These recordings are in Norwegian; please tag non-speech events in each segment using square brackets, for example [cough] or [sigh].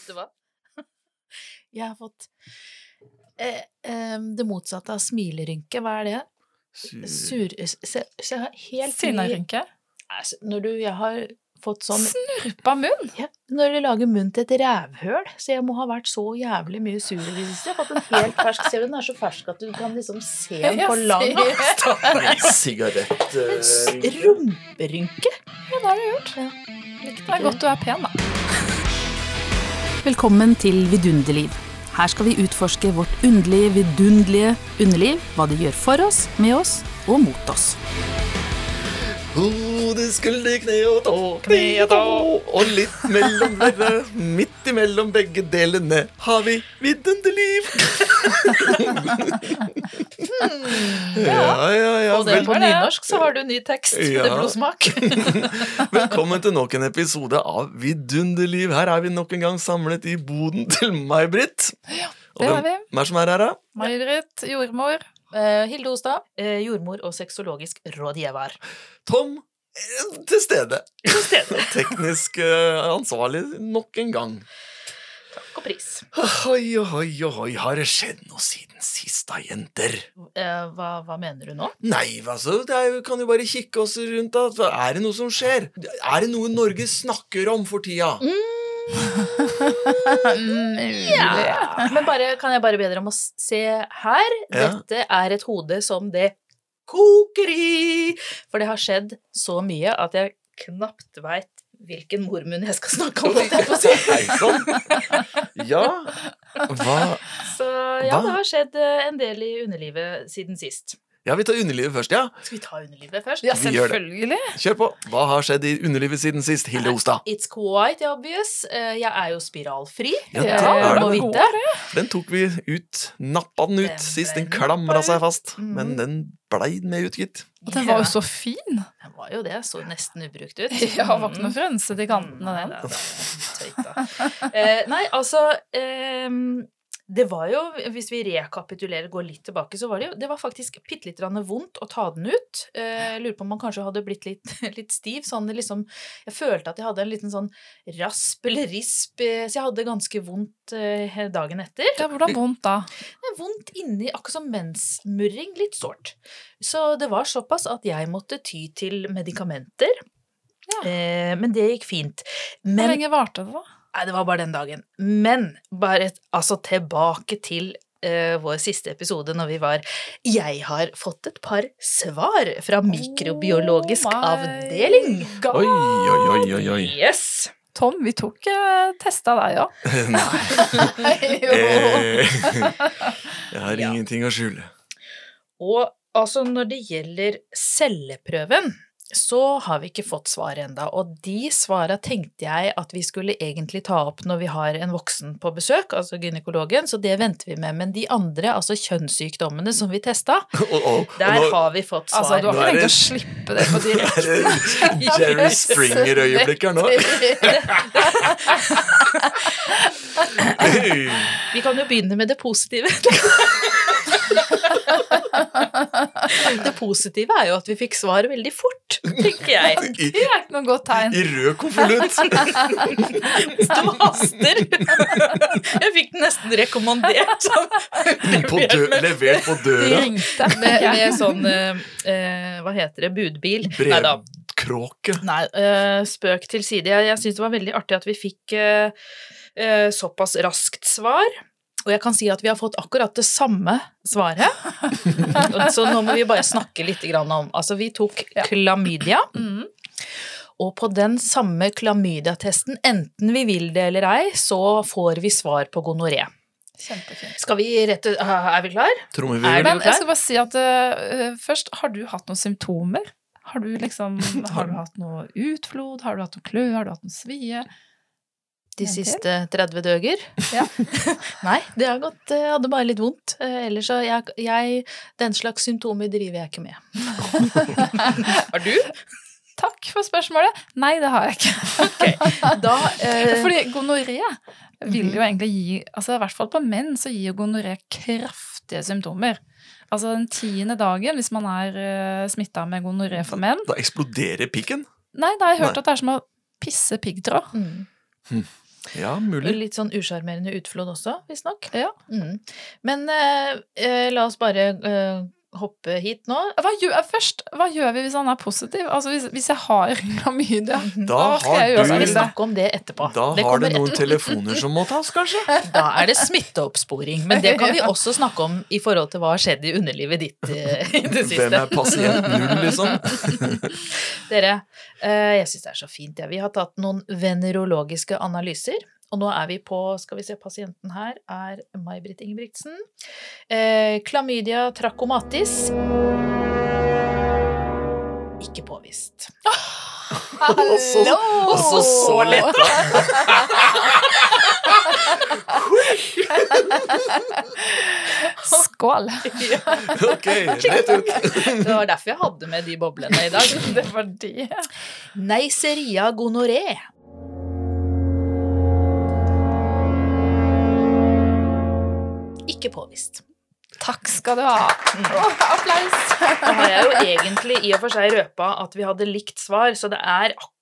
Vet du hva? [laughs] Jeg har fått eh, eh, det motsatte av smilerynke. Hva er det? Sur. Sur... Se, se helt Sinnarynke. Når du Jeg har fått sånn Snurpa munn! ja, Når de lager munn til et rævhøl, så jeg må ha vært så jævlig mye sur i det siste. Jeg har fått en helt fersk Ser du den er så fersk at du kan liksom se den på lang avstand? Sigarett eh, Rumperynke. Ja, det har du gjort. Det er godt du er pen, da. Velkommen til Vidunderliv. Her skal vi utforske vårt underlige, vidunderlige underliv, hva det gjør for oss, med oss og mot oss. Hode, skulder, kne og tå, kne og tå. Og litt mellom dere, midt imellom begge delene, har vi vidunderliv. ja, ja, ja. Og det på nynorsk, så har du ny tekst Ja. blodsmak. [laughs] velkommen til nok en episode av Vidunderliv. Her er vi nok en gang samlet i boden til May-Britt. Ja, det er vi. hvem er som er her, da? May-Britt, jordmor. Eh, Hilde Ostad, eh, jordmor og sexologisk rådgiver. Tom eh, til stede. Til stede. [laughs] Teknisk eh, ansvarlig nok en gang. Takk og pris. Oi, oi, oi, har det skjedd noe siden sist da, jenter? Eh, hva, hva mener du nå? Nei, altså, det er, kan jo bare kikke oss rundt da. Er det noe som skjer? Er det noe Norge snakker om for tida? Ja. Men bare, kan jeg bare be dere om å se her? Dette er et hode som det koker i! For det har skjedd så mye at jeg knapt veit hvilken mormunn jeg skal snakke om. holdt jeg på å sann. Ja, hva Så ja, det har skjedd eh, en del i underlivet siden sist. Ja, vi tar underlivet først, ja. Skal vi ta underlivet først? Ja, selvfølgelig. Kjør på. Hva har skjedd i underlivet siden sist, Hilde Ostad? It's quite obvious. Eh, Jeg er jo spiralfri. Ja, eh, det er må det. vite. Den tok vi ut. Nappa den ut Den sist. Den klamra seg fast. Mm. Men den blei med ut, gitt. Og den var jo så fin. Den var jo det. Så nesten ubrukt ut. [laughs] Ja, var ikke noe frønsete i kantene, av den. da. Eh, nei, altså ehm, Det var jo, hvis vi rekapitulerer, går litt tilbake, så var det jo Det var faktisk bitte grann vondt å ta den ut. Eh, Jeg lurer på om man kanskje hadde blitt litt, [laughs] litt stiv. Sånn liksom Jeg følte at jeg hadde en liten sånn rasp eller risp, eh, så jeg hadde ganske vondt eh, dagen etter. Ja, hvordan vondt da? Det er vondt inni, akkurat som mensmurring, litt sårt. Så det var såpass at jeg måtte ty til medikamenter. Ja. Men det gikk fint. Hvor lenge varte det, da? Nei, det var bare den dagen. Men bare et- altså tilbake til uh, vår siste episode når vi var Jeg har fått et par svar fra mikrobiologisk Oh avdeling. God. Oi, oi, oi, oi. oi. Yes! Tom, vi tok uh, testa deg òg. [laughs] Nei. [laughs] Eh, Jeg har Ja. ingenting å skjule. Og altså, når det gjelder celleprøven, så har vi ikke fått svar enda, og de svara tenkte jeg at vi skulle egentlig ta opp når vi har en voksen på besøk, altså gynekologen, så det venter vi med. Men de andre, altså kjønnssykdommene som vi testa, [laughs] oh, og der nå har vi fått svar. Altså, du har ikke tenkt å slippe det på direkte? [laughs] er det Jerry [laughs] Springer-øyeblikk her nå. Vi kan jo begynne med det positive. [laughs] Det positive er jo at vi fikk svar veldig fort, tenker jeg. [laughs] I, Det er ikke noe godt tegn. i rød konvolutt. [laughs] Du haster. Jeg fikk den nesten rekommandert. På dø, levert på døra. ringte. Med, med sånn eh, eh, Hva heter det? Budbil? Neida. Brevkråke. Nei, eh, spøk til side. Jeg, jeg syns det var veldig artig at vi fikk eh, eh, såpass raskt svar. Og jeg kan si at vi har fått akkurat det samme svaret. [laughs] Så nå må vi bare snakke litt om Altså, vi tok klamydia, Mm. og på den samme klamydiatesten, enten vi vil det eller ei, så får vi svar på gonoré. Skal vi rette Er vi klar? Tror vi er Men klar? jeg skal bare si at uh, først, har du hatt noen symptomer? Har du liksom [laughs] Har du hatt noe utflod? Har du hatt noe klø? Har du hatt noe svie? De siste 30 døger? Ja. [laughs] Nei, det har gått Jeg hadde bare litt vondt. Eh, Ellers så jeg, jeg Den slags symptomer driver jeg ikke med. [laughs] Har du? Takk for spørsmålet. Nei, det har jeg ikke. Da eh, Fordi gonoré vil jo egentlig gi altså I hvert fall på menn så gir gonoré kraftige symptomer. Altså den tiende dagen, hvis man er uh, smitta med gonoré for menn Da eksploderer pikken. Nei, da har jeg hørt Nei. at det er som å pisse piggtråd. mm. Ja, mulig. Litt sånn usjarmerende utflod også, visstnok. Ja. Mm. Men eh, eh, la oss bare eh, hoppe hit nå. Hva gjør, først, hva gjør vi hvis han er positiv? Altså hvis, hvis jeg har klamydia, Da skal har jeg du-? Vi om det etterpå? Da det har du noen telefoner som må tas, kanskje? [laughs] Da er det smitteoppsporing. Men det kan vi [laughs] også snakke om i forhold til hva har skjedd i underlivet ditt eh, i det siste. Hvem er pasient null, liksom? [laughs] Dere, eh, jeg syns det er så fint. Ja. Vi har tatt noen venerologiske analyser. Og nå er vi på Skal vi se, pasienten her er May-Britt Ingebrigtsen. Eh, klamydia trachomatis. Ikke påvist. Hallo! så, og så, så lett. Skål! Ok, rett ut. Det var derfor jeg hadde med de boblene i dag. Det var de. Neisseria gonoré. Påvist. Takk skal du ha. Åh, applaus! Da har jeg jo egentlig i og for seg røpa at vi hadde likt svar, så det er akkurat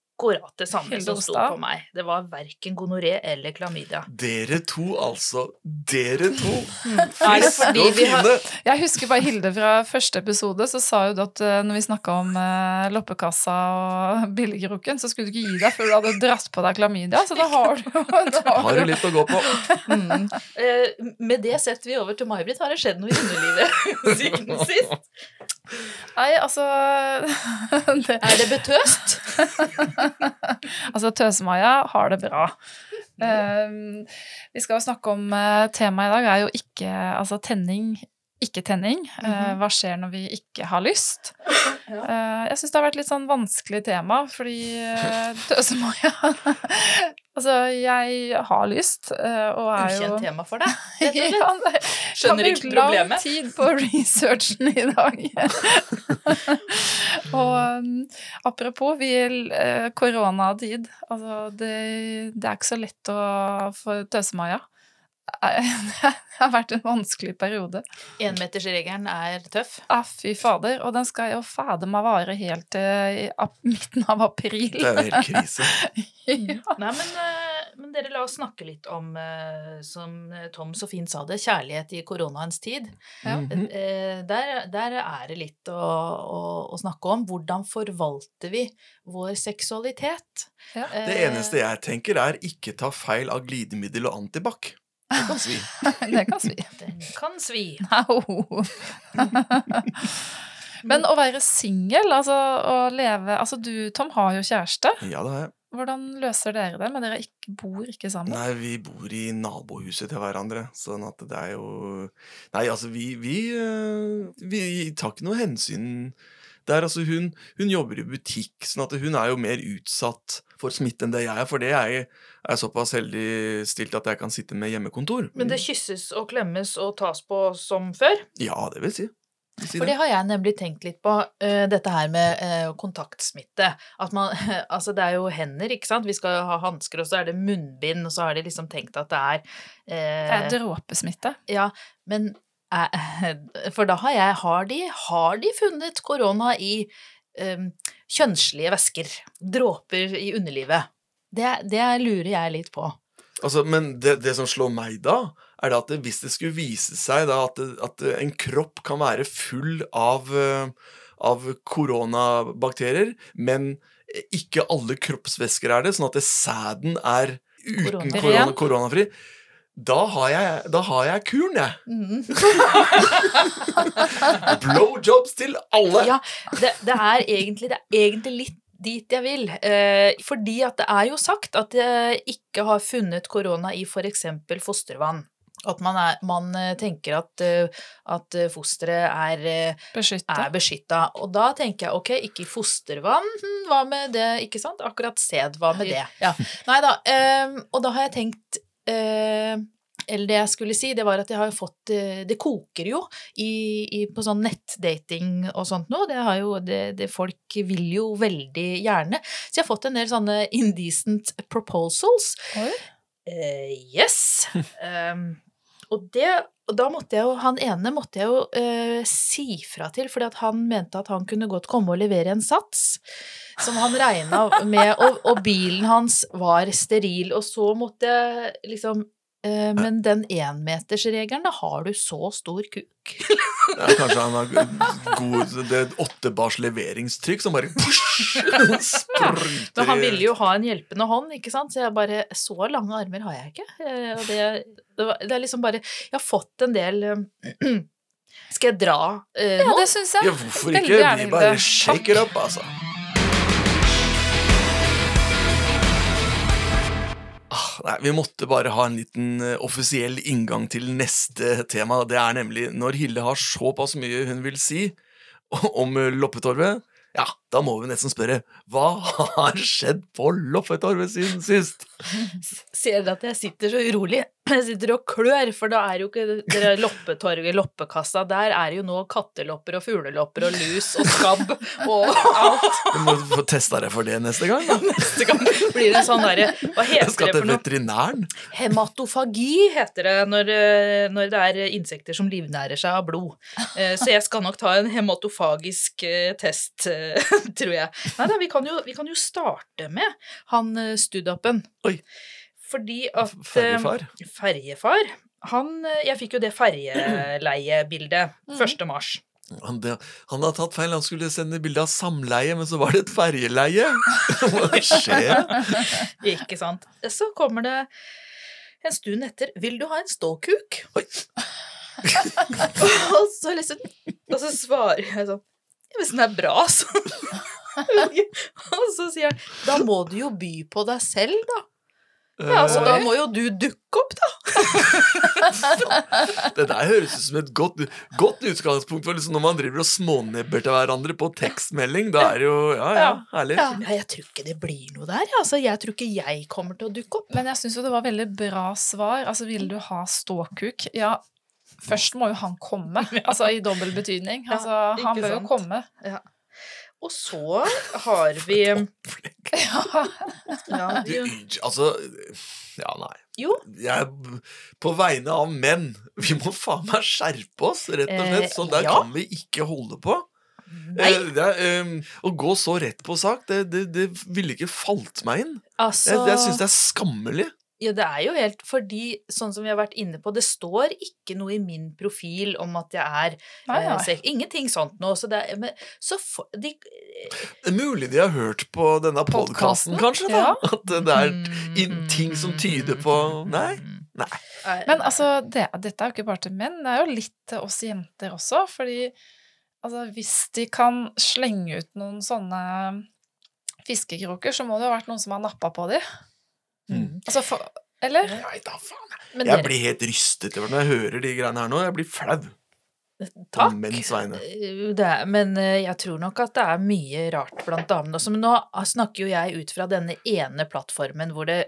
det samme som sto på meg. Det var verken gonoré eller klamydia. Dere to, altså. Dere to. [laughs] Friske og fine. Jeg husker bare Hilde fra første episode, så sa jo du at eh, når vi snakka om eh, loppekassa og [laughs] billigkroken, så skulle du ikke gi deg før du hadde dratt på deg klamydia, så da har du [laughs] da Har du litt å gå på? mm. eh, Med det setter vi over til May-Britt. Har det skjedd noe i underlivet siden sist? Nei, altså [laughs] det, Er det betøst? [laughs] Altså, Tøse-Maja har det bra. Um, vi skal jo snakke om uh, Temaet i dag er jo ikke altså tenning, ikke tenning. Uh, hva skjer når vi ikke har lyst? [laughs] Ja. jeg syns det har vært litt sånn vanskelig tema, fordi [laughs] uh, Tøse-Maja [laughs] Altså, jeg har lyst, og er jo Ukjent tema for deg. Ja, Skjønner jeg har Kan bruke lang tid på researchen i dag. og um, apropos, vi eh, koronatid. Altså, det, det er ikke så lett å få tøse-Maja. [laughs] Det har vært en vanskelig periode. Enmetersregelen er tøff. Ah, fy fader. Og den skal jo fader meg vare helt til i [laughs] midten av april. Det er jo helt krise. [laughs] ja. Nei, men, eh, men dere la oss snakke litt om, eh, som Tom så fint sa det, kjærlighet i koronaens tid. Ja. Mhm. Eh, Der, der er det litt å, å, å snakke om. Hvordan forvalter vi vår seksualitet? Ja. Det eneste jeg tenker, er ikke ta feil av glidemiddel og antibac. Det kan svi. [laughs] Det kan svi. Den kan svi. Au. Men å være singel, altså å leve Altså du, Tom, har jo kjæreste. Ja, det har jeg. Hvordan løser dere det? Men dere ikke, bor ikke sammen? Nei, vi bor i nabohuset til hverandre, sånn at det er jo Nei, altså, vi Vi, øh, vi tar ikke noe hensyn der. Altså, hun, hun jobber i butikk, sånn at hun er jo mer utsatt for smitte enn det jeg er, for det jeg er såpass heldig stilt at jeg kan sitte med hjemmekontor. Men det kysses og klemmes og tas på som før? Ja, det vil si. For det har jeg nemlig tenkt litt på, uh, dette her med uh, kontaktsmitte. At man [laughs] Altså, det er jo hender, ikke sant? Vi skal ha hansker, og så er det munnbind, og så har de liksom tenkt at det er Det eh, er dråpesmitte. Ja, men [laughs] For da har jeg Har de, har de funnet korona i kjønnslige væsker? Dråper i underlivet? Det, det lurer jeg litt på. Altså, men det, det som slår meg da, er det at det, hvis det skulle vise seg da at, det, at en kropp kan være full av, eh, av koronabakterier, men ikke alle kroppsvæsker er det, sånn at sæden er uten Korona- korona, koronafri, da har, jeg, da har jeg kuren, jeg. Mm. [laughs] Blowjobs til alle! Ja, det, det, er egentlig, det er egentlig litt dit jeg vil. Eh, fordi at det er jo sagt at jeg ikke har funnet korona i f.eks. fostervann. At man, er, man eh, tenker at, eh, at fosteret er, beskytta. Og da tenker jeg ok, ikke i fostervann, hm, hva med det, ikke sant? Akkurat sæd, hva med det? Ja. Nei da. og da har jeg tenkt eh, eller det jeg skulle si, det var at jeg har jo fått eh, Det koker jo i, i, på sånn nettdating og sånt nå. Det har jo det, det Folk vil jo veldig gjerne. Så jeg har fått en del sånne indecent proposals. Oi. Eh, yes. Um, [laughs] og det og da måtte jeg jo, Han ene måtte jeg jo eh, si fra til, fordi at han mente at han kunne godt komme og levere en sats som han regna med, og, og bilen hans var steril, og så måtte jeg liksom Men den énmetersregelen, da har du så stor kuk. Ja, kanskje han har god Det er åtte bars leveringstrykk som bare [laughs] spruter Men han ville jo ha en hjelpende hånd, ikke sant, så jeg bare Så lange armer har jeg ikke. Eh, Og det, det, var, det er liksom bare Jeg har fått en del eh, [clears throat] Skal jeg dra eh, Ja, det syns jeg. Ja, hvorfor ikke? Vi bare shaker opp, altså. Nei, Vi måtte bare ha en liten eh, offisiell inngang til neste tema. Det er nemlig når Hilde har såpass mye hun vil si [laughs] om eh, Loppetorvet. Ja, da må vi nesten spørre hva har skjedd på Loppetorvet siden sist? [laughs] Ser dere at jeg sitter så urolig? Jeg sitter og klør, for da er jo ikke det loppetorget, loppekassa, der er jo nå kattelopper og fuglelopper og lus og skabb og alt. [laughs] Du må få testa deg for det neste gang. da. [laughs] Neste gang blir det sånn derre Hva heter skal det til for noe? veterinæren. Hematofagi heter det når, eh, når det er insekter som livnærer seg av blod. Eh, Så jeg skal nok ta en hematofagisk eh, test, [laughs] tror jeg. Nei da, vi kan jo, vi kan jo starte med han Studapen. Oi. Fordi at eh, Ferjefar. Ferjefar han, eh, Jeg fikk jo det ferjeleiebildet Mm. 1. mars. Han, det, han hadde tatt feil. Han skulle sende bilde av samleie, men så var det et ferjeleie. [laughs] Hva skjer? Ikke sant? Så kommer det en stund etter 'Vil du ha en ståkuk?' Oi. [laughs] og, så liksom, og så svarer jeg sånn hvis den er bra, så [laughs] Og så sier han 'Da må du jo by på deg selv, da'. Ja, altså, da må jo du dukke opp, da. Det der høres ut som et godt, godt utgangspunkt for liksom når man driver og smånebber til hverandre på tekstmelding. Da er det jo Ja, ja, herlig. Ja, jeg tror ikke det blir noe der. Altså, jeg tror ikke jeg kommer til å dukke opp. Men jeg syns jo det var veldig bra svar. Altså, vil du ha ståkuk? Ja, først må jo han komme. [laughs] Altså i dobbel betydning. Altså, han bør jo sant? komme. Og så har vi [laughs] [laughs] Ja. ja, Du, altså Ja, nei. Jo, Jeg, på vegne av menn, vi må faen meg skjerpe oss, rett og slett. Eh, Sånn der ja. kan vi ikke holde på. Nei. Eh, det er, eh, å gå så rett på sak, det, det, det ville ikke falt meg inn. altså Jeg, jeg syns det er skammelig. Ja, det er jo helt fordi, sånn som vi har vært inne på, det står ikke noe i min profil om at jeg er Nei, eh, nei. sek- Ingenting sånt nå. Så, det er, men, så for, de, Det er mulig de har hørt på denne podkasten, Podcasten? kanskje. da Ja. [laughs] At det er mm, ting som tyder på Nei. Nei. Eh, Men altså, det, dette er jo ikke bare til menn, det er jo litt til oss jenter også. Fordi altså, hvis de kan slenge ut noen sånne fiskekroker, så må det jo ha vært noen som har nappa på de. Mm. Altså, for, eller? Nei da, faen. Men Jeg dere, blir helt rystet når jeg hører de greiene her nå. Jeg blir flau. På takk. Eh, Det er, men eh, jeg tror nok at det er mye rart blant damene også. Men nå snakker jo jeg ut fra denne ene plattformen hvor det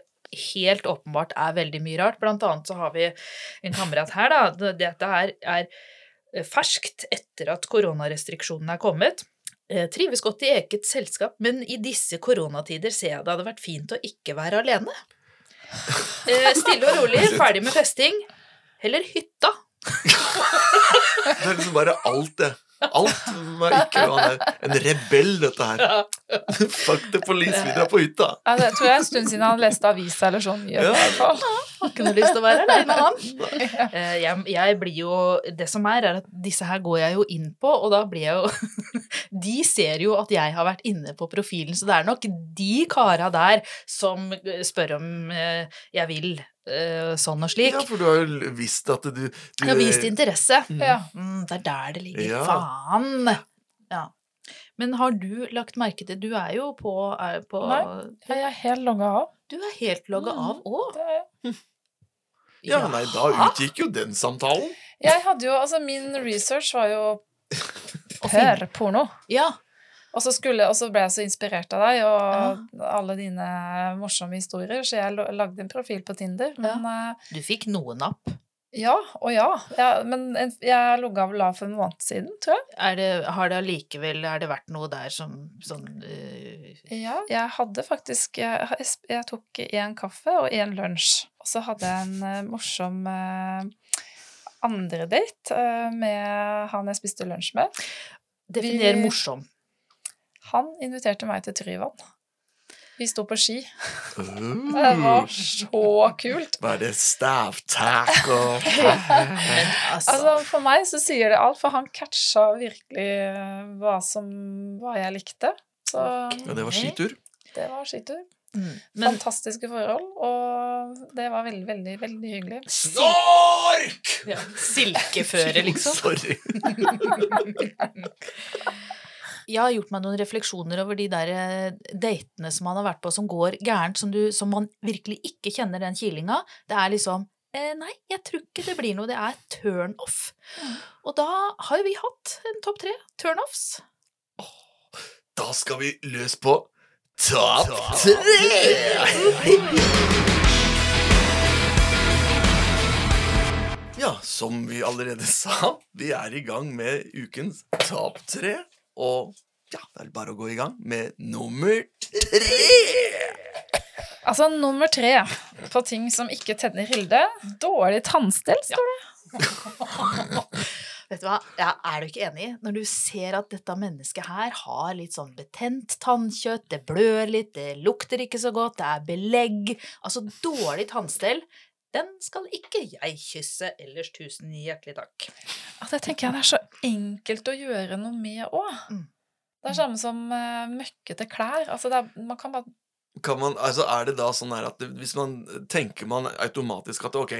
helt åpenbart er veldig mye rart. Blant annet så har vi en kamerat her, da. Dette her er eh, ferskt etter at koronarestriksjonene er kommet. Eh, Trives godt i eget selskap, men i disse koronatider ser jeg det hadde vært fint å ikke være alene. Eh, Stille og rolig, [laughs] ferdig med festing. Heller hytta. Det er liksom bare alt, det. Alt var ikke være en rebell, dette her. Fuck the police, vi drar på hytta. Ja, det tror jeg er en stund siden han leste avisa eller sånn. Ja. fall. Har ikke noe lyst til å være aleine, han. Eh, Jeg, jeg blir jo Det som er, er at disse her går jeg jo inn på, og da blir jeg jo [laughs] De ser jo at jeg har vært inne på profilen, så det er nok de kara der som spør om eh, jeg vil sånn og slik. Ja, for du har jo visst at du, du Jeg har vist interesse. Mm. Ja. Mm, det er der det ligger. Ja. Faen! Ja. Men har du lagt merke til Du er jo på, er på Nei. Jeg er helt logga av. Du er helt logga Mm. av òg. Ja, nei, da utgikk jo den samtalen. Jeg hadde jo, altså Min research var jo [laughs] per porno. Ja. Og så, skulle, og så ble jeg så inspirert av deg og alle dine morsomme historier, så jeg lagde en profil på Tinder. Men ja. Du fikk noe napp. ja og ja. ja men jeg logga vel av for en måned siden, tror jeg. Er det, har det allikevel vært noe der som sånn eh, Ja, jeg hadde faktisk Jeg, jeg tok én kaffe og én lunsj. Og så hadde jeg en eh, morsom eh, andre date eh, med han jeg spiste lunsj med. Definer morsom. Han inviterte meg til Tryvann. Vi sto på ski. Det Uh, var så kult. Var det? Stavtak og [laughs] altså, Altså, for meg så sier det alt, for han catcha virkelig eh, hva som hva jeg likte. Så Ja, det var skitur. det var skitur. mm. Men Fantastiske forhold, og det var veldig, veldig, veldig hyggelig. Snork! ja, silkeføre, liksom. [laughs] Sorry. [laughs] Jeg har gjort meg noen refleksjoner over de der eh, datene som man har vært på som går gærent, som, du, som man virkelig ikke kjenner den kilinga. Det er liksom eh, Nei, jeg tror ikke det blir noe. Det er turn off. Og da har jo vi hatt en topp tre turn-offs. Da skal vi løs på topp tre! Ja, som vi allerede [laughs] sa, vi er i gang med ukens topp tre. Og ja, det er bare å gå i gang med nummer tre. Altså, nummer tre på ting som ikke tenner Hilde. Dårlig tannstell, står det. Vet du hva, ja, Er du ikke enig? Når du ser at dette mennesket her har litt sånn betent tannkjøtt, det blør litt, det lukter ikke så godt, det er belegg Altså dårlig tannstell, den skal ikke jeg kysse, ellers tusen hjertelig takk. Ja, Det tenker jeg det er så enkelt å gjøre noe med òg. Mm. Det er samme som uh, møkkete klær. Altså, det er, man kan bare Kan man, altså er det da sånn her at det, hvis man tenker man automatisk at ok,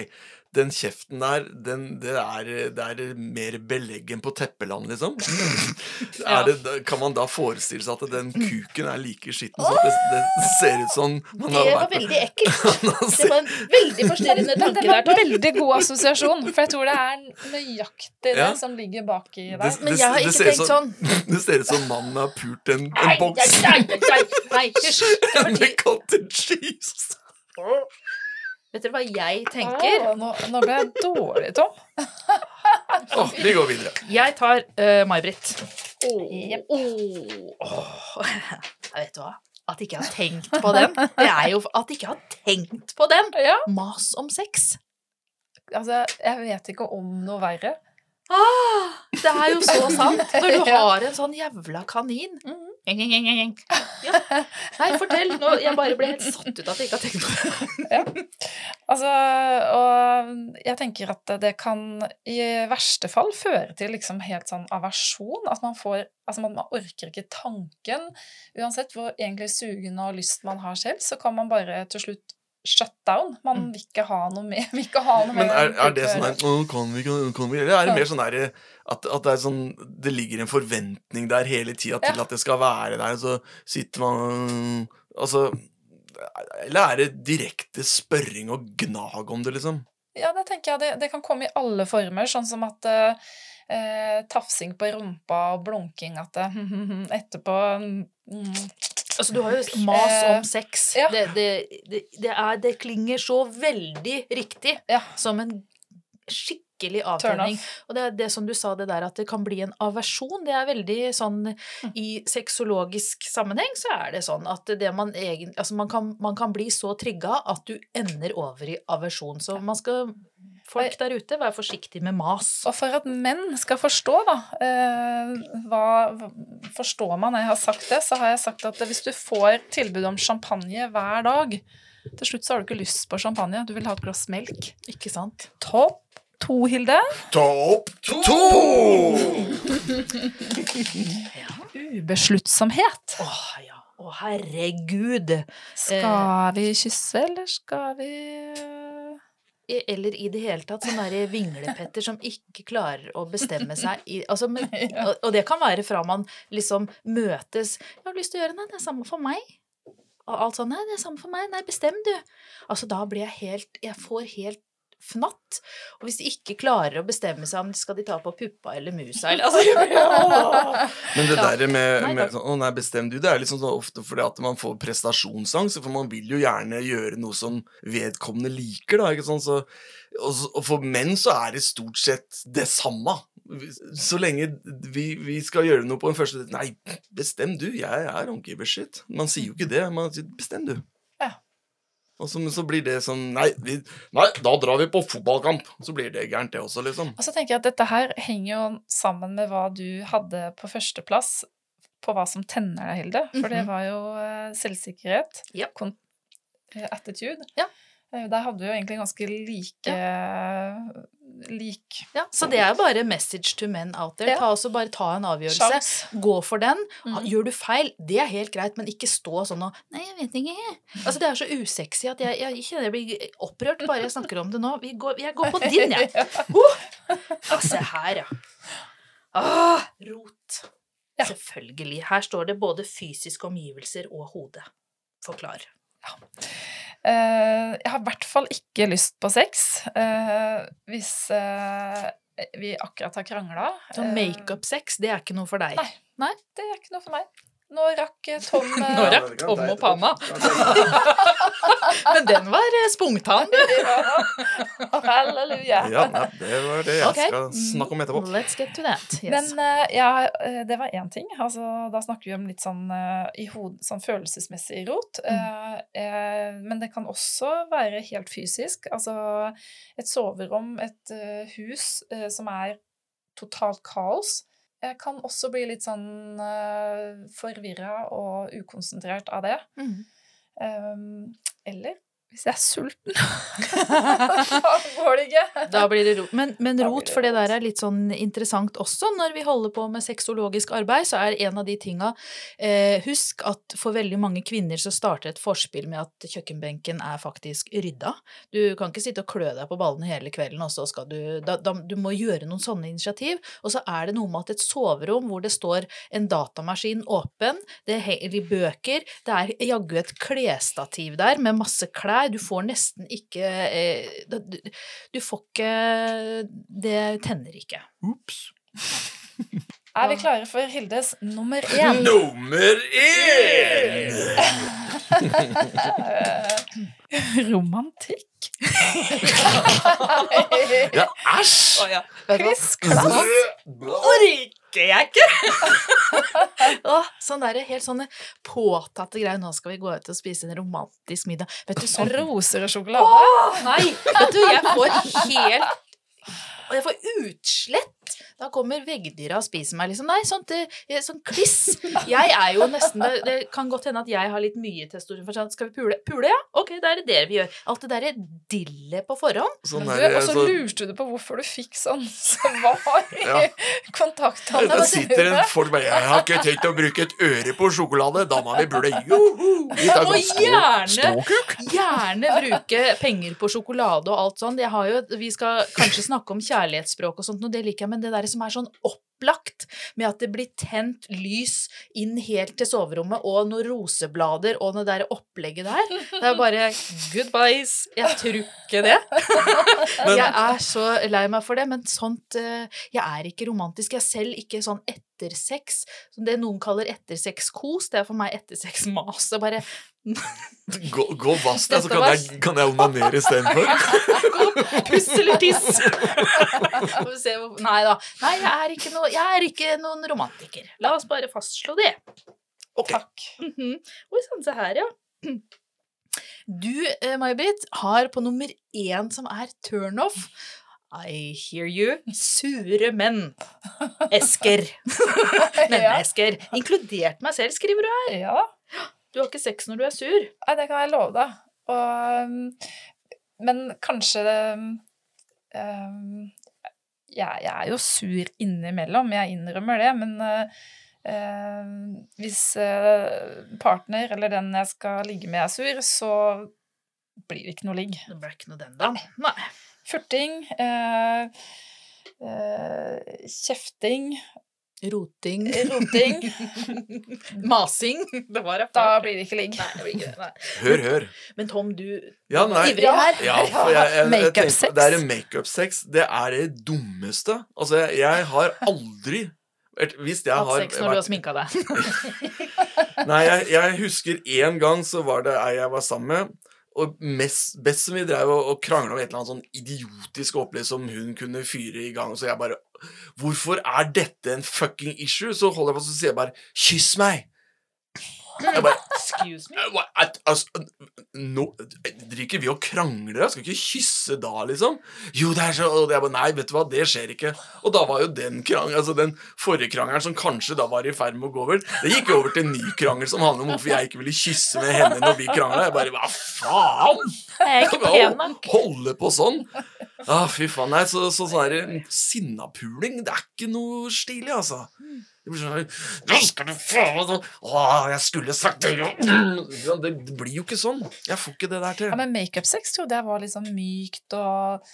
den kjeften der, den, det, er, det er mer belegg enn på teppeland, liksom? Ja. [laughs] er det, kan man da forestille seg at den kuken er like skitten så det, det ser ut som man Det var veldig ekkelt. [laughs] Det var en veldig forstyrrende tanke der. det var veldig god assosiasjon, for jeg tror det er nøyaktig det Ja. som ligger baki Det- der. Men jeg har ikke tenkt sånn. [laughs] Det ser ut som mannen har pult en, Nei, en nei, boks nei, nei, nei, nei, med ti- cottage cheese. Vet dere hva jeg tenker? Oh, nå, nå ble jeg dårlig, Tom. [laughs] Åh, vi går videre. Jeg tar uh, May-Britt. Jep. Jeg [laughs] vet du hva? At ikke jeg har tenkt på den. Det er jo at ikke jeg har tenkt på den. Ja, Mas om sex. altså, jeg vet ikke om noe verre. Ah, det er jo så sant. Når du [laughs] har en sånn jævla kanin. Mhm. Ja. Nei, fortell. Nå, jeg bare ble helt satt ut av at jeg ikke har tenkt på det. [laughs] Altså, og jeg tenker at det kan i verste fall føre til liksom helt sånn aversjon. At man får Altså, man, man orker ikke tanken. Uansett hvor egentlig sugende og lyst man har selv, så kan man bare til slutt shut down. Man Mm. vil ikke ha noe med vil ikke ha noe Men er, er det sånn her «Å, Kan vi kan vi Eller er det mer sånn der at, at det sånn Det ligger en forventning der hele tida til Ja. at det skal være der, så sitter man Altså Eller er det direkte spørring og gnag om det, liksom? Ja, det tenker jeg. Det, det kan komme i alle former, sånn som at eh, eh, tafsing på rumpa og blunking at det, [laughs] etterpå mm, Altså, du har jo mas Eh, om sex. ja. Det, det, det, er, det klinger så veldig riktig Ja. som en skikkelig avtenning. Og det er det som du sa, det der at det kan bli en aversjon. Det er veldig sånn Mm. I sexologisk sammenheng så er det sånn at det man egentlig Altså, man kan, man kan bli så trigga at du ender over i aversjon. Så man skal Folk der ute, vær forsiktig med mas. Og for at menn skal forstå, da eh, hva, Forstår man når jeg har sagt det, så har jeg sagt at hvis du får tilbud om champagne hver dag Til slutt så har du ikke lyst på champagne, du vil ha et glass melk. Ikke sant? Topp to, Hilde. Topp to! [laughs] Ubesluttsomhet. Å ja. Å herregud. Skal vi kysse, eller skal vi Eller i det hele tatt sånne vinglepetter som ikke klarer å bestemme seg i altså, men, [laughs] og, og det kan være fra man liksom møtes 'Jeg har lyst til å gjøre det. Det er samme for meg.' Og alt sånn 'Nei, det er samme for meg. Nei, bestem, du.' Altså, da blir jeg helt Jeg får helt fnatt. Og hvis de ikke klarer å bestemme seg om skal de ta på puppa eller musa eller [laughs] altså, ja. Men det der med, med sånn, Å nei, bestem du. Det er liksom sånn ofte fordi at man får prestasjonsangst. For man vil jo gjerne gjøre noe som vedkommende liker, da. ikke sånn, Så, og, og for menn så er det stort sett det samme. Så lenge vi, vi skal gjøre noe på en første Nei, bestem du. Jeg er don't give a shit. Man sier jo ikke det. Man sier bestem du. Og så, men så blir det sånn nei, vi, nei, da drar vi på fotballkamp. Så blir det gærent, det også, liksom. Og så tenker jeg at dette her henger jo sammen med hva du hadde på førsteplass på hva som tenner deg, Hilde. For det Mhm. var jo eh, selvsikkerhet, Ja. eh, attitude. Ja. Eh, Der hadde vi jo egentlig ganske like lik Ja, så det er bare message to men out there. Ja. Ta også bare ta en avgjørelse. sjans. Gå for den. Mm. Gjør du feil, det er helt greit, men ikke stå sånn og Nei, jeg vet ikke. Altså, det er så usexy at jeg, jeg kjenner jeg blir opprørt bare jeg snakker om det nå. Vi går, jeg går på din, jeg. Uh! [laughs] Ja, se her, ja. Ah, rot. Ja. Selvfølgelig. Her står det både fysiske omgivelser og hode. Forklar. Eh, jeg har i hvert fall ikke lyst på sex eh, hvis eh, vi akkurat har krangla. Så makeup-sex, det er ikke noe for deg. Nei. Nei, det er ikke noe for meg. Nå rakk eh, Tom eh, Nå rakk Tom og panna. [laughs] Men den var eh, spontan. [laughs] ja. Halleluja. Ja, nei, det var det jeg okay. skal snakke om etterpå. Let's get to that. Yes. Men eh, ja, eh, det var én ting. Altså, da snakker vi om litt sånn, eh, i hod, sånn følelsesmessig rot. Mm. Eh, eh, men det kan også være helt fysisk. Altså et soverom, et eh, hus eh, som er totalt kaos. Jeg kan også bli litt sånn uh, forvirra og ukonsentrert av det. Mm. Um, eller hvis jeg er sulten. [laughs] da går det ikke. Da blir det rot. Men, men rot, det for det der er litt sånn interessant også. Når vi holder på med sexologisk arbeid, så er en av de tinga eh, Husk at for veldig mange kvinner så starter et forspill med at kjøkkenbenken er faktisk rydda. Du kan ikke sitte og klø deg på ballene hele kvelden, og så skal du da, da, Du må gjøre noen sånne initiativ. Og så er det noe med at et soverom hvor det står en datamaskin åpen, det henger bøker, det er jaggu et klesstativ der med masse klær, du får nesten ikke eh, du, får ikke Det tenner ikke. Ups. Er vi klare for Hildes nummer [laughs] én? Nummer én! [laughs] Romantikk. Ja, æsj! Chris Klass. Orker jeg ikke! [laughs] Åh, sånn der, helt sånne påtatte greier. Nå skal vi gå ut og spise en romantisk middag. Vet du, sånn Roser og sjokolade. Åh, nei! Vet du, jeg får helt Og jeg får utslett. Da kommer veggdyra og spiser meg, liksom. Nei, sånt, det- sånn kliss. [laughs] Jeg er jo nesten Det, det kan godt hende at jeg har litt mye testosteron. for sånn, Skal vi pule? Pule, ja? Ok, da er det det vi gjør. Alt det derre dillet på forhånd. Sånn her, du, og så så, lurte du på hvorfor du fikk sånn svar i [laughs] Ja. kontaktene da sitter en folk bare 'Jeg har ikke tenkt å bruke et øre på sjokolade'. da må vi pule. joho! Og gjerne Gjerne bruke penger på sjokolade og alt sånt. Jeg har jo, vi skal kanskje snakke om kjærlighetsspråk og sånt, og det liker jeg, men det der som er sånn opplagt med at det blir tent lys inn helt til soverommet, og noen roseblader og det der opplegget der, det er bare [laughs] goodbyes. Jeg tror ikke det. [laughs] Jeg er så lei meg for det, men sånt eh, Jeg er ikke romantisk. Jeg er selv ikke sånn ettersex. Som det noen kaller ettersex-kos, det er for meg ettersex-mas. Er bare [laughs] Gå, gå vass deg, så kan jeg, kan jeg onanere istedenfor. [laughs] Puss eller tiss? [laughs] Nei da. Nei, jeg er, ikke noe, jeg er ikke noen romantiker. La oss bare fastslå det. Okay. Takk. Mhm. Oi sann, se her, ja. Du, eh, May-Britt, har på nummer én som er turnoff I hear you. Sure menn. Esker. [laughs] Ja. Mennesker. Inkludert meg selv, skriver du her. ja. Du har ikke sex når du er sur. Nei, det kan jeg love deg. Og, men kanskje um, jeg, jeg er jo sur innimellom, jeg innrømmer det, men uh, uh, hvis uh, partner eller den jeg skal ligge med, er sur, så blir det ikke noe ligg. Det blir ikke noe den, da. Nei. Furting, Eh, eh, kjefting, Roting. roting [laughs] Masing. Det var Da blir det ikke ligg. Hør, hør. Men Tom, du Ja, ivrig her. Ja, for jeg, jeg, jeg Makeup-sex. tenkte, Det er en makeup-sex. Det er det dummeste. Altså, jeg, jeg har aldri Hvis jeg Hatt sex når du har sminka deg. [laughs] Nei, jeg, jeg husker en gang så var det ei jeg var sammen med, og mest, best som vi drev og, og krangla om et eller annet sånn idiotisk opplegg som hun kunne fyre i gang, så jeg bare Hvorfor er dette en fucking issue? Så holder jeg på å jeg bare 'kyss meg'. Jeg bare Excuse me. Eh, Altså, nå driver vi og krangler? Jeg skal ikke kysse da, liksom? Jo, det er så og jeg bare, Nei, vet du hva, det skjer ikke. Og da var jo den krang, altså den forrige krangelen som kanskje da var i ferd med å gå over, det gikk over til en ny krangel som handler om hvorfor jeg ikke ville kysse med henne når vi krangla. Jeg bare Hva faen? Jeg er ikke pen nok. Holde på sånn? Ah, fy faen. Nei, så, så sånn sinnapuling, det er ikke noe stilig, altså. Det blir sånn Nå skal du faen Å, jeg skulle sagt det jo Ja, Det, blir jo ikke sånn. Jeg får ikke det der til. Ja, men makeup-sex trodde jeg var liksom mykt og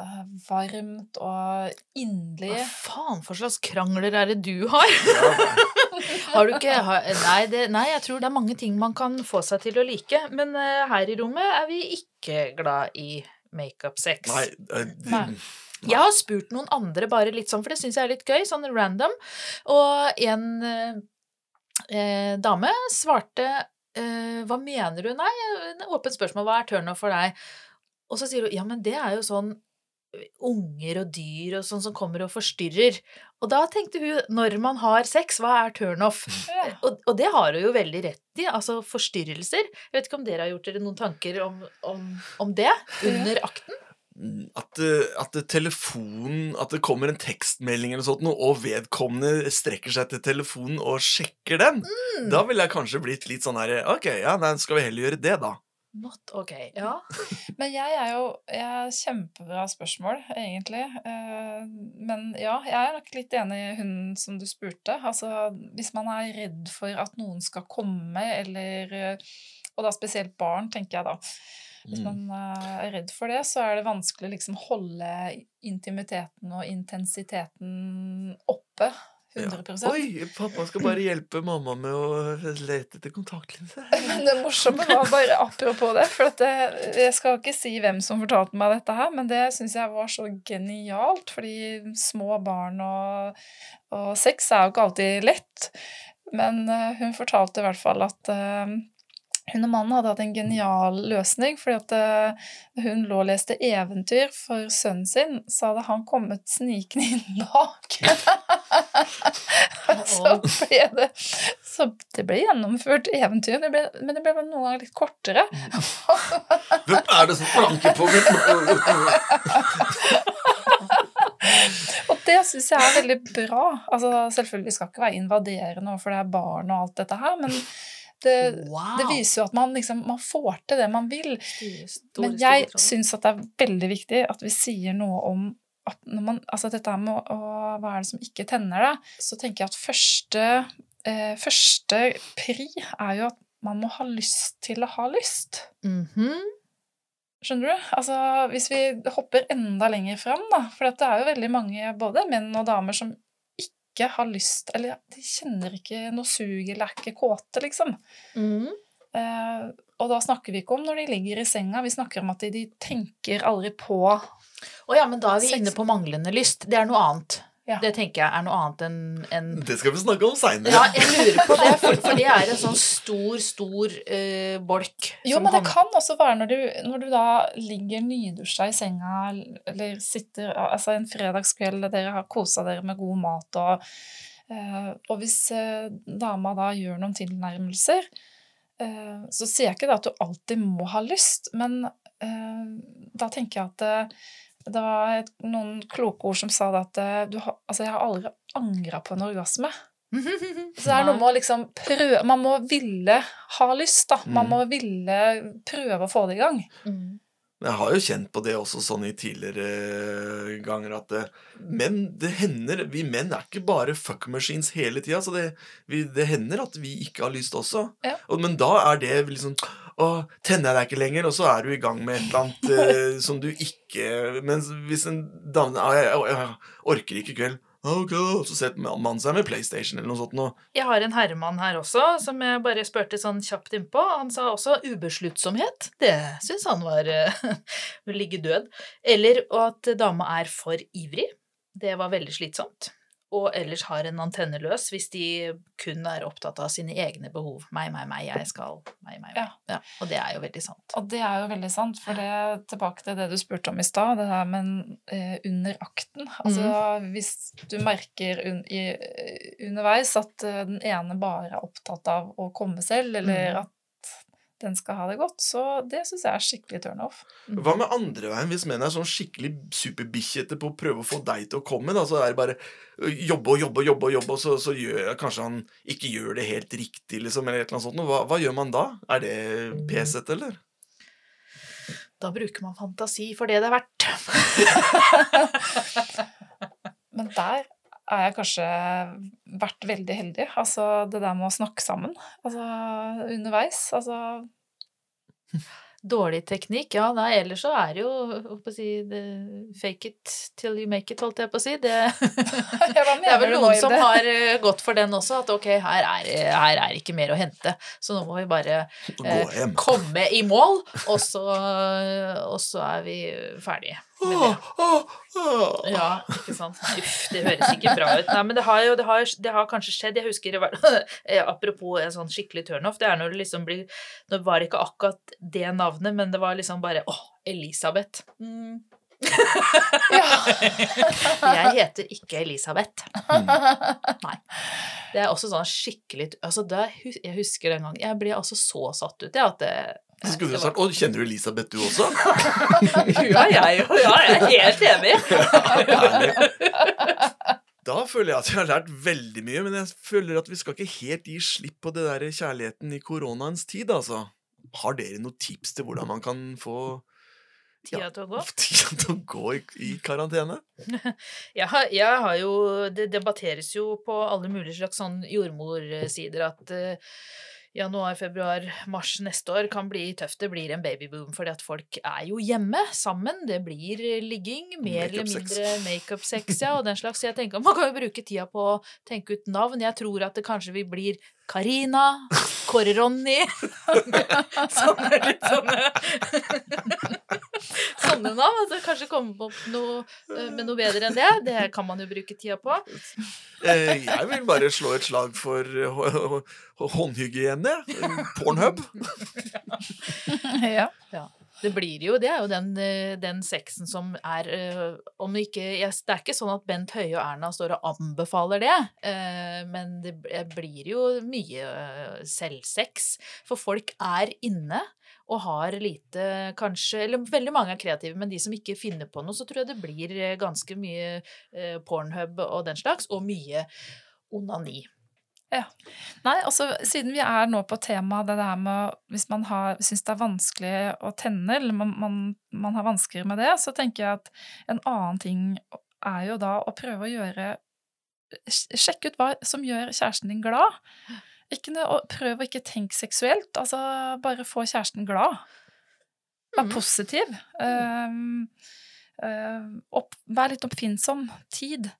øh, varmt og inderlig. Hva faen for slags krangler er det du har? [laughs] Har du ikke har, nei, det, nei, jeg tror det er mange ting man kan få seg til å like. Men uh, her i rommet er vi ikke glad i makeup-sex. Nei, uh, Nei. Jeg har spurt noen andre bare litt sånn, for det syns jeg er litt gøy, sånn random. Og en eh, eh, dame svarte eh, Hva mener du? Nei, en åpent spørsmål. Hva er turnoff for deg? Og så sier hun ja, men det er jo sånn eh, unger og dyr og sånn som kommer og forstyrrer. Og da tenkte hun, når man har sex, hva er turnoff? Ja. Og, og det har hun jo veldig rett i, altså forstyrrelser. Jeg vet ikke om dere har gjort dere noen tanker om, om, om det under akten? At, eh, at telefonen At det kommer en tekstmelding eller sånt og vedkommende strekker seg til telefonen og sjekker den. Mm. Da ville jeg kanskje blitt litt sånn her Ok, ja, nei, skal vi heller gjøre det, da? Not ok. Ja. Men jeg er jo jeg Kjempebra spørsmål, egentlig. Eh, Men ja, jeg er nok litt enig i hun som du spurte. Altså, hvis man er redd for at noen skal komme, eller eh, Og da spesielt barn, tenker jeg da. Hvis Mm. man eh, er redd for det, så er det vanskelig å liksom holde intimiteten og intensiteten oppe. 100 Ja. Oi, pappa skal bare hjelpe mamma med å lete etter kontaktlinser. Men [laughs] det morsomme var bare apropos det, for at det, jeg skal ikke si hvem som fortalte meg dette her, men det syns jeg var så genialt, fordi små barn og, og sex er jo ikke alltid lett. Men eh, hun fortalte i hvert fall at eh, hun og mannen hadde hatt en genial løsning, fordi at eh, hun lå og leste eventyr for sønnen sin, så hadde han kommet snikende inn [laughs] bak. så ble det Så det ble gjennomført eventyr, det ble, men det ble noen ganger litt kortere. Hvem er det som planker på Og det syns jeg er veldig bra. Altså, selvfølgelig skal ikke være invaderende overfor det er barn og alt dette her, men det, Wow. det viser jo at man, liksom, man får til det man vil. Store, Men jeg syns at det er veldig viktig at vi sier noe om at når man, altså dette med å, å, hva er det som ikke tenner deg, så tenker jeg at første, eh, første pri er jo at man må ha lyst til å ha lyst. Mhm. Skjønner du? Altså, hvis vi hopper enda lenger fram, da, for det er jo veldig mange, både menn og damer, som ikke har lyst, eller de kjenner ikke noe sug, eller er ikke kåte, liksom. Mm. Eh, og da snakker vi ikke om når de ligger i senga, vi snakker om at de, de tenker aldri på Å ja, men da er vi Sex. inne på manglende lyst. Det er noe annet. Ja. Det tenker jeg er noe annet enn en Det skal vi snakke om seinere. Ja, jeg lurer på det, for, for det er en sånn stor, stor uh, bolk. Jo, men det kan også være når du, når du da ligger nydusja i senga, eller sitter altså en fredagskveld, dere har kosa dere med god mat, og, uh, og hvis uh, dama da gjør noen tilnærmelser, eh, så sier jeg ikke at du alltid må ha lyst, men eh, da tenker jeg at det var et, noen kloke ord som sa det at eh, du har, altså jeg har aldri angra på en orgasme. [laughs] Så det er noe med å liksom prøve Man må ville ha lyst, da. Man Mm. må ville prøve å få det i gang. Mm. Jeg har jo kjent på det også sånn i tidligere ganger at det, Men det hender Vi menn er ikke bare fuck machines hele tida. Så det, vi, det hender at vi ikke har lyst også. Ja. Men da er det liksom Å, tenner jeg deg ikke lenger? Og så er du i gang med et eller annet [laughs] eh, som du ikke Men hvis en dame «Ah, jeg, jeg, jeg orker ikke i kveld. «Ah, Ok, så setter man seg med PlayStation eller noe sånt. Nå. Jeg har en herremann her også, som jeg bare spurte sånn kjapt innpå. Han sa også ubesluttsomhet. Det syns han var eh, å [laughs] ligge død. Eller at dama er for ivrig. Det var veldig slitsomt. Og ellers har en antenne løs hvis de kun er opptatt av sine egne behov. Meg, meg, meg, jeg skal meg, meg, meg. Ja. Ja, og det er jo veldig sant. Og det er jo veldig sant, for det tilbake til det du spurte om i stad, det der med eh, under akten. Altså Mm. hvis du merker un, i, underveis at eh, den ene bare er opptatt av å komme selv, eller Mm. at den skal ha det godt, så det syns jeg er skikkelig turnoff. Hva med andre veien, hvis menn er sånn skikkelig superbikkjete på å prøve å få deg til å komme? da, Så er det bare jobbe og jobbe og jobbe, og jobbe, og så, så gjør, kanskje han ikke gjør det helt riktig, liksom, eller et eller annet sånt. Hva, hva gjør man da? Er det pesete, eller? Da bruker man fantasi for det det er verdt. [laughs] Men der er jeg kanskje vært veldig heldig. Altså det der med å snakke sammen. Altså underveis. Altså [laughs] Dårlig teknikk, ja. Nei, ellers så er det jo å si, det, fake it till you make it, holdt jeg på å si. Det, [laughs] ja, [laughs] det er vel noen som har eh, gått for den også, at ok, her er, her er ikke mer å hente. Så nå må vi bare eh, komme i mål, og så, og så er vi ferdige Ja, ikke sant. Uff, det høres ikke bra ut. Nei, men det har jo det har, det har kanskje skjedd. Jeg husker var, [laughs] eh, Apropos en sånn skikkelig turnoff, det er når det liksom blir Nå var det ikke akkurat det navnet, men det var liksom bare Å, Elisabeth. Mm. [laughs] Jeg heter ikke Elisabeth. Nei. Det er også sånn skikkelig altså det, Jeg husker den gangen Jeg ble altså så satt ut, jeg, at det skulle du sagt Å, kjenner du Elisabeth, du også? [laughs] Ja, jeg òg. Ja, jeg er helt enig. [laughs] Da føler jeg at jeg har lært veldig mye, men jeg føler at vi skal ikke helt gi slipp på det der kjærligheten i koronaens tid, altså. Har dere noen tips til hvordan man kan få Tida til å gå. [laughs] tida til å gå i, i karantene? Jeg har, jeg har jo Det debatteres jo på alle mulige slags sånn jordmorsider at eh, januar, februar, mars neste år kan bli tøft. Det blir en babyboom fordi at folk er jo hjemme sammen. Det blir eh, ligging, mer eller mindre makeup-sex, ja, og den slags. Så jeg tenker man kan jo bruke tida på å tenke ut navn. Jeg tror at det kanskje vi blir Karina, Kåre Ronny [laughs] Sånne litt sånne Sånne navn. Altså, kanskje komme opp noe eh, med noe bedre enn det. Det kan man jo bruke tida på. Eh, jeg vil bare slå et slag for eh, hå- hå- hå- håndhygiene. Pornhub. Ja. ja. Det blir jo, det er jo den, eh, den sexen som er eh, Om ikke Det er ikke sånn at Bent Høie og Erna står og anbefaler det, eh, men det blir jo mye selvsex. For folk er inne og har lite kanskje Eller veldig mange er kreative, men de som ikke finner på noe, så tror jeg det blir ganske mye pornhub og den slags, og mye onani. Nei, altså siden vi er nå på temaet det der med Hvis man har, syns det er vanskelig å tenne, eller man, man, man har vansker med det, så tenker jeg at en annen ting er jo da å prøve å gjøre Sjekke ut hva som gjør kjæresten din glad. Ikke prøv å ikke tenke seksuelt. Altså, bare få kjæresten glad. Vær Mhm. positiv. Um, uh, opp, vær litt oppfinnsom. Tid.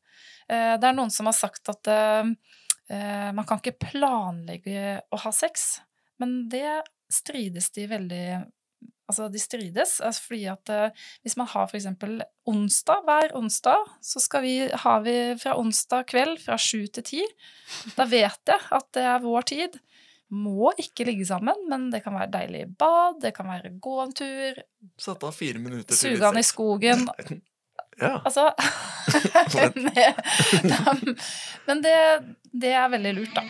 Uh, det er noen som har sagt at uh, man kan ikke planlegge å ha sex, men det strides de veldig Altså, de strides altså fordi at uh, hvis man har for eksempel onsdag, hver onsdag, så skal vi, har vi fra onsdag kveld fra sju til ti. Da vet jeg at det er vår tid. Må ikke ligge sammen, men det kan være deilig bad, det kan være gå en tur, Satt av fire minutter til suge han i skogen. [laughs] Ja. Altså [laughs] det, Men det, det er veldig lurt, da.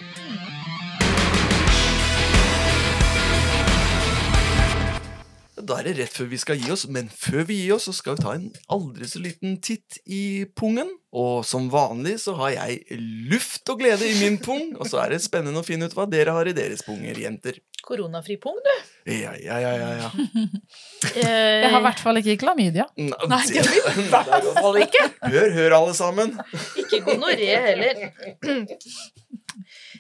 Da er det rett før vi skal gi oss, men før vi gir oss, så skal vi ta en aldri så liten titt i pungen. Og som vanlig så har jeg luft og glede i min pung, og så er det spennende å finne ut hva dere har i deres punger, jenter. Koronafri pung, du. Ja, ja, ja, ja. ja. [laughs] Jeg har i hvert fall ikke klamydia. Nei, det har vi i hvert fall ikke. Hør, hør, alle sammen. Ikke gonoré heller.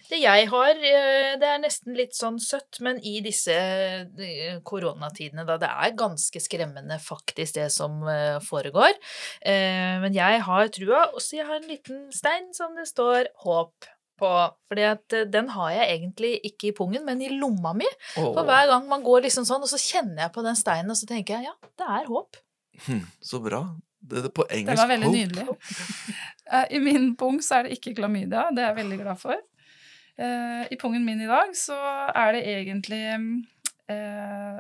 Det jeg har, eh, det er nesten litt sånn søtt, men i disse eh, koronatidene, da det er ganske skremmende faktisk det som eh, foregår. Eh, Men jeg har trua, og så jeg har en liten stein som det står håp på. Fordi at eh, den har jeg egentlig ikke i pungen, men i lomma mi. For hver gang man går liksom sånn, og så kjenner jeg på den steinen, og så tenker jeg ja, det er håp. hm, så bra. Det, det på engelsk Det var veldig hope. nydelig. Eh, I min pung så er det ikke klamydia, det er jeg veldig glad for. Eh, I pungen min i dag så er det egentlig eh,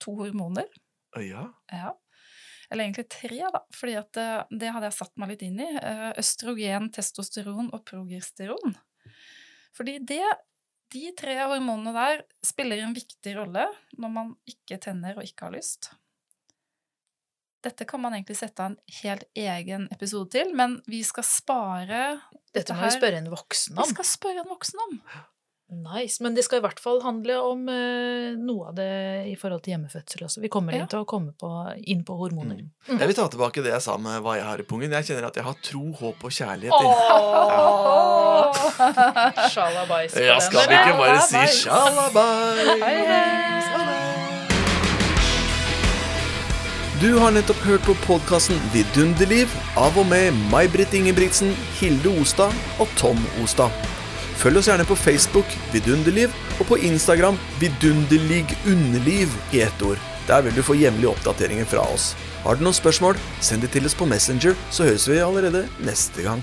to hormoner. Ja. Ja. Eller egentlig tre, da, fordi at det, det hadde jeg satt meg litt inn i. Eh, Østrogen, testosteron og progesteron. Fordi det, de tre hormonene der spiller en viktig rolle når man ikke tenner og ikke har lyst. Dette kan man egentlig sette av en helt egen episode til, men vi skal spare Dette må vi spørre en voksen om. Vi skal spørre en voksen om. Nice. Men det skal i hvert fall handle om uh, noe av det i forhold til hjemmefødsel også. Vi kommer Ja. inn til å komme på, inn på hormoner. Jeg vil ta tilbake det jeg sa med hva jeg har i pungen. Jeg kjenner at jeg har tro, håp og kjærlighet. i- [laughs] Sjalabais på Ja, skal vi ikke bare si? Hei, hei. Du har nettopp hørt på podkasten Vidunderliv av og med May-Britt Ingebrigtsen, Hilde Ostad og Tom Ostad. Følg oss gjerne på Facebook Vidunderliv og på Instagram Vidunderligunderliv i ett ord. Der vil du få jevnlige oppdateringer fra oss. Har du noen spørsmål, send de til oss på Messenger, så høres vi allerede neste gang.